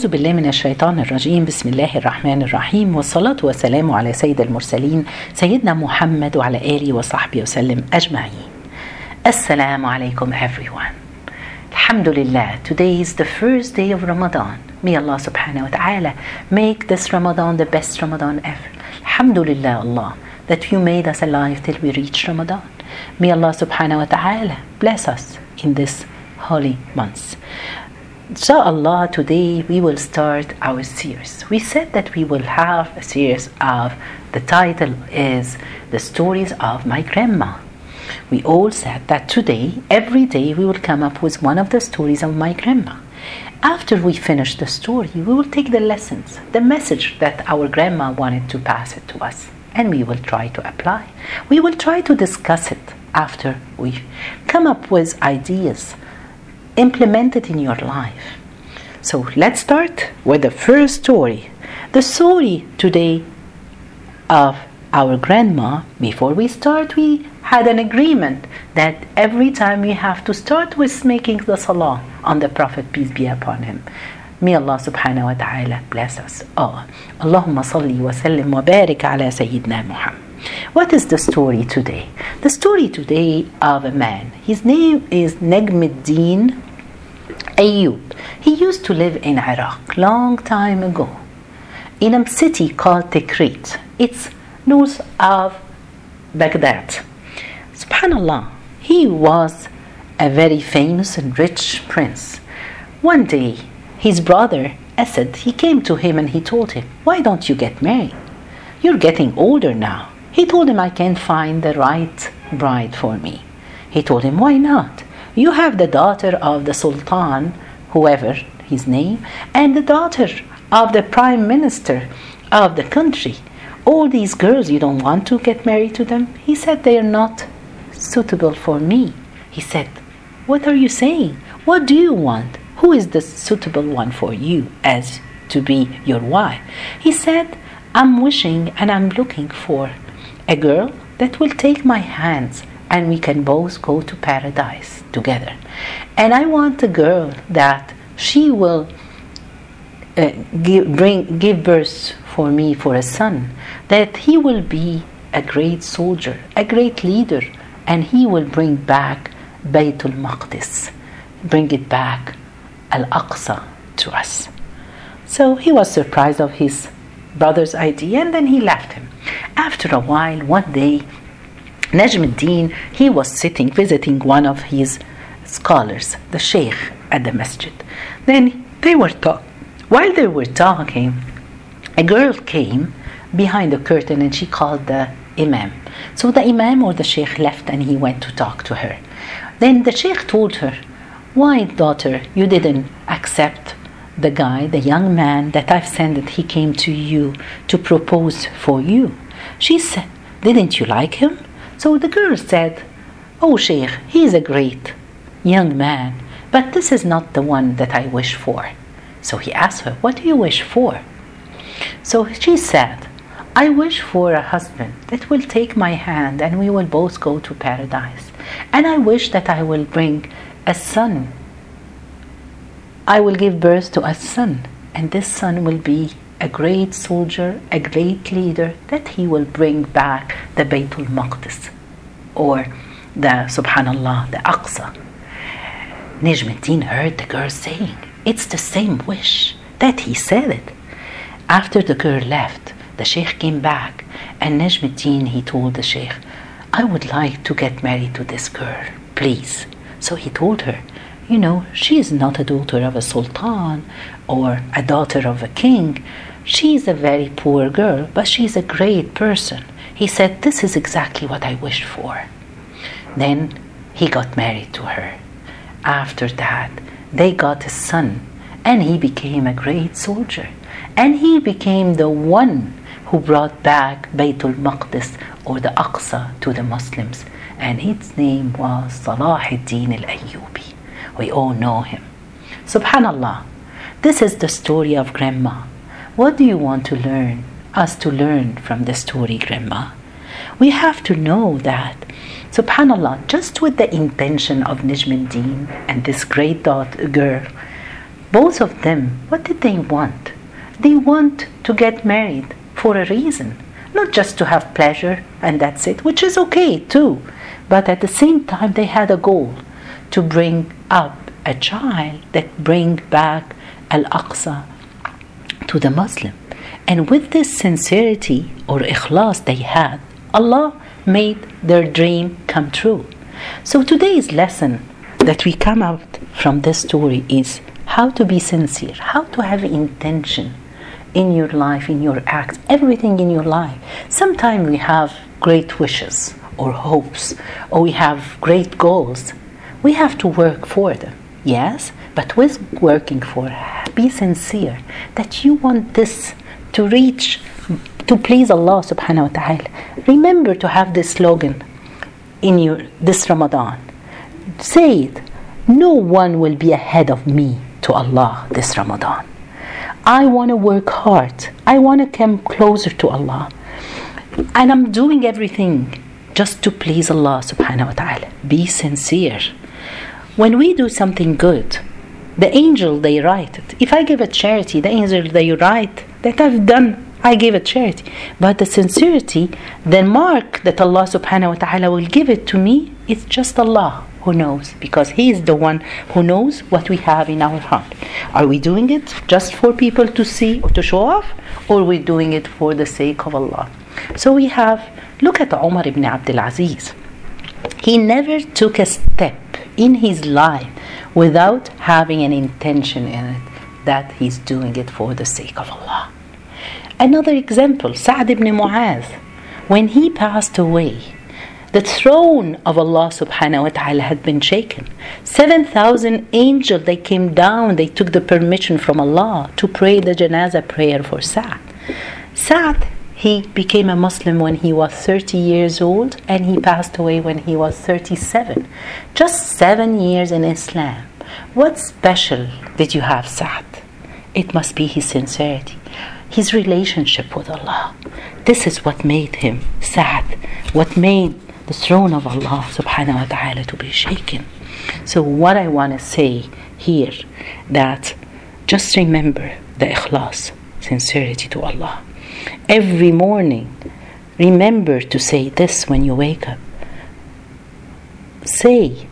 أعوذ بالله من الشيطان الرجيم بسم الله الرحمن الرحيم والصلاة والسلام على سيد المرسلين سيدنا محمد وعلى آله وصحبه وسلم أجمعين السلام عليكم everyone Alhamdulillah, today is the first day of Ramadan. May Allah subhanahu wa ta'ala make this Ramadan the best Ramadan ever. Alhamdulillah, Allah, that you made us alive till we reach Ramadan. May Allah subhanahu wa ta'ala bless us in this holy months. Inshallah, today we will start our series. We said that we will have a series of, the title is The Stories of My Grandma. We all said that today, every day, we will come up with one of the stories of my grandma. After we finish the story, we will take the lessons, the message that our grandma wanted to pass it to us, and we will try to apply. We will try to discuss it after we come up with ideas implement it in your life. So let's start with the first story. The story today of our grandma. Before we start, we had an agreement that every time we have to start with making the salah on the Prophet, peace be upon him. May Allah subhanahu wa ta'ala bless us all. Allahumma salli wa sallim wa barik ala Sayyidina Muhammad. What is the story today? The story today of a man. His name is Najmuddin Ayyub. He used to live in Iraq long time ago in a city called Tikrit. It's north of Baghdad. Subhanallah, he was a very famous and rich prince. One day, his brother Asad, he came to him and he told him, "Why don't you get married? You're getting older now." He told him, "I can't find the right bride for me." He told him, "Why not? You have the daughter of the sultan, whoever his name, and the daughter of the prime minister of the country. All these girls, you don't want to get married to them?" He said, "They are not suitable for me." He said, "What are you saying? What do you want? Who is the suitable one for you as to be your wife?" He said, "I'm wishing and I'm looking for a girl that will take my hands and we can both go to paradise together. And I want a girl that she will uh, give, bring, give birth for me for a son, that he will be a great soldier, a great leader, and he will bring back Baytul Maqdis, bring it back Al Aqsa to us. So he was surprised of his brother's idea and then he left him. After a while, one day, Najmuddin, he was sitting visiting one of his scholars, the sheikh at the masjid. Then they were talking. While they were talking, a girl came behind the curtain and she called the imam. So the imam or the sheikh left and he went to talk to her. Then the sheikh told her, Why, daughter, you didn't accept the guy, the young man that I've sent that he came to you to propose for you? She said, Didn't you like him? So the girl said, Oh, Sheikh, he's a great young man, but this is not the one that I wish for. So he asked her, What do you wish for? So she said, I wish for a husband that will take my hand and we will both go to paradise. And I wish that I will bring a son. I will give birth to a son, and this son will be a great soldier, a great leader, that he will bring back the Baytul Maqdis or the Subhanallah, the Aqsa. Najmuddin heard the girl saying, It's the same wish that he said it. After the girl left, the Sheikh came back and Najmuddin he told the Sheikh, I would like to get married to this girl, please. So he told her, you know, she is not a daughter of a sultan or a daughter of a king. She is a very poor girl, but she is a great person. He said, This is exactly what I wished for. Then he got married to her. After that, they got a son, and he became a great soldier. And he became the one who brought back Baytul Maqdis or the Aqsa to the Muslims. And his name was Salah ad-Din al-Ayyubi. We all know him. Subhanallah. This is the story of Grandma. What do you want to learn? Us to learn from the story, Grandma? We have to know that, subhanallah, just with the intention of Najmuddin and this great daughter, girl, Both of them, what did they want? They want to get married for a reason, not just to have pleasure and that's it, which is okay too. But at the same time, they had a goal to bring up a child that bring back Al-Aqsa to the Muslim. And with this sincerity or ikhlas they had, Allah made their dream come true. So today's lesson that we come out from this story is how to be sincere, how to have intention in your life, in your acts, everything in your life. Sometimes we have great wishes or hopes, or we have great goals. We have to work for them, yes, but with working for, be sincere that you want this to reach, to please Allah subhanahu wa ta'ala. Remember to have this slogan in your this Ramadan. Say it. No one will be ahead of me to Allah this Ramadan. I want to work hard. I want to come closer to Allah. And I'm doing everything just to please Allah subhanahu wa ta'ala. Be sincere. When we do something good, the angel they write it. If I give a charity, the angel they write that I've done I gave a charity. But the sincerity, the mark that Allah subhanahu wa ta'ala will give it to me, it's just Allah who knows because He is the one who knows what we have in our heart. Are we doing it just for people to see or to show off, or we're we doing it for the sake of Allah? So we have, look at Umar ibn Abdul Aziz. He never took a step in his life without having an intention in it that he's doing it for the sake of Allah. Another example, Sa'd ibn Mu'az, when he passed away, the throne of Allah subhanahu wa ta'ala had been shaken. 7,000 angels, they came down, they took the permission from Allah to pray the janazah prayer for Sa'd. Sa'd, he became a Muslim when he was 30 years old and he passed away when he was 37. Just seven years in Islam. What special did you have, Sa'd? It must be his sincerity, his relationship with Allah. This is what made him Sa'd, what made the throne of Allah subhanahu wa ta'ala to be shaken. So what I want to say here that just remember the ikhlas, sincerity to Allah. Every morning, remember to say this when you wake up. Say,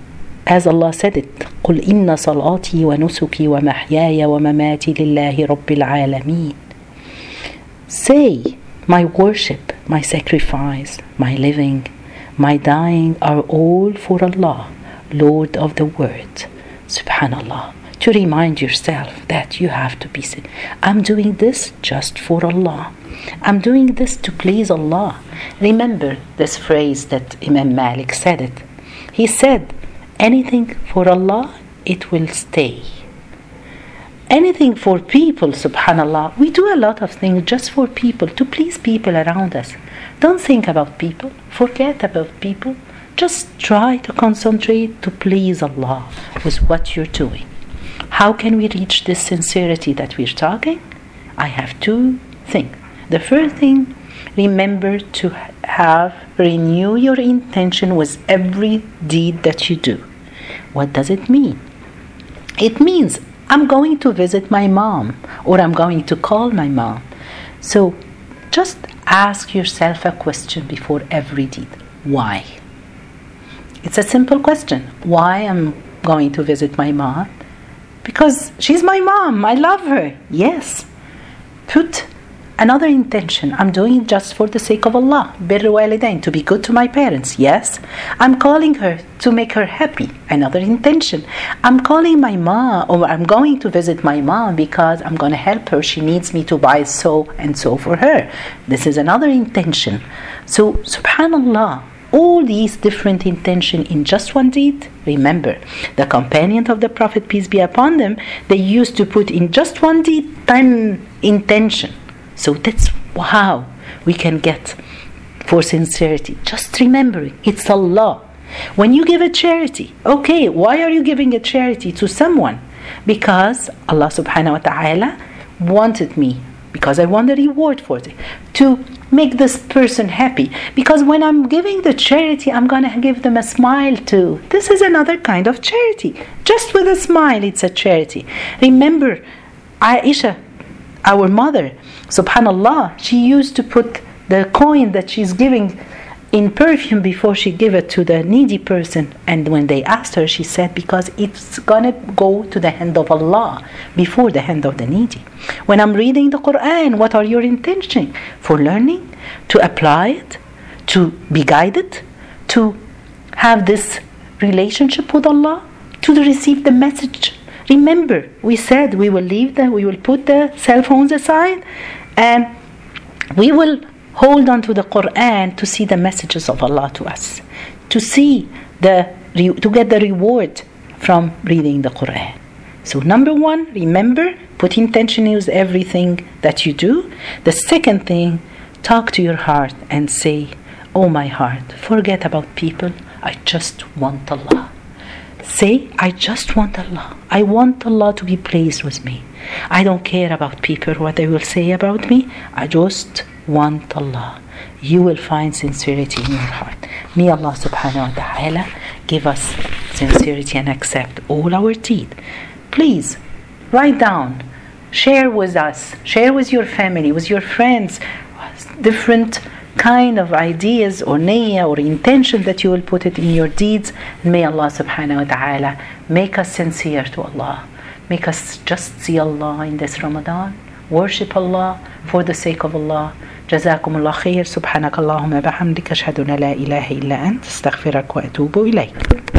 as Allah said it, قل إن صلاتي ونسكي ومحياي ومماتي لله رب العالمين. Say, my worship, my sacrifice, my living, my dying are all for Allah, Lord of the world. Subhanallah. To remind yourself that you have to be said, I'm doing this just for Allah. I'm doing this to please Allah. Remember this phrase that Imam Malik said it. He said, anything for Allah, it will stay. Anything for people, subhanallah. We do a lot of things just for people, to please people around us. Don't think about people. Forget about people. Just try to concentrate to please Allah with what you're doing. How can we reach this sincerity that we're talking? I have two things. The first thing, remember to have renew your intention with every deed that you do. What does it mean? It means I'm going to visit my mom or I'm going to call my mom. So just ask yourself a question before every deed. Why? It's a simple question. Why I'm going to visit my mom? Because she's my mom. I love her. Yes. Put another intention. I'm doing it just for the sake of Allah. To be good to my parents. Yes. I'm calling her to make her happy. Another intention. I'm calling my mom or I'm going to visit my mom because I'm going to help her. She needs me to buy so and so for her. This is another intention. So, subhanallah, all these different intention in just one deed remember the companion of the prophet peace be upon them they used to put in just one deed 10 intention. So that's how we can get for sincerity. Just remembering it's allah. When you give a charity okay why are you giving a charity to someone? Because allah subhanahu wa ta'ala wanted me because i want a reward for it. To make this person happy. Because when i'm giving the charity i'm going to give them a smile too. This is another kind of charity. Just with a smile it's a charity. Remember aisha our mother subhanallah she used to put the coin that she's giving in perfume before she gave it to the needy person. And when they asked her she said because it's gonna go to the hand of allah before the hand of the needy. When i'm reading the quran what are your intention? For learning to apply it to be guided to have this relationship with allah to receive the message. Remember we said we will leave the we will put the cell phones aside and we will hold on to the Quran to see the messages of Allah to us, to see the to get the reward from reading the Quran. So number one, remember, put intention use everything that you do. The second thing, talk to your heart and say, Oh my heart, forget about people. I just want Allah. Say, I just want Allah. I want Allah to be pleased with me. I don't care about people, what they will say about me. I just want Allah. You will find sincerity in your heart. May Allah subhanahu wa ta'ala give us sincerity and accept all our deed. Please write down, share with us, share with your family, with your friends, different kind of ideas or niyyah or intention that you will put it in your deeds. May Allah subhanahu wa ta'ala make us sincere to Allah. Make us just see Allah in this Ramadan. Worship Allah for the sake of Allah. جزاكم الله خير. سبحانك اللهم بحمدك أشهد أن لا إله إلا أنت أستغفرك وأتوب إليك.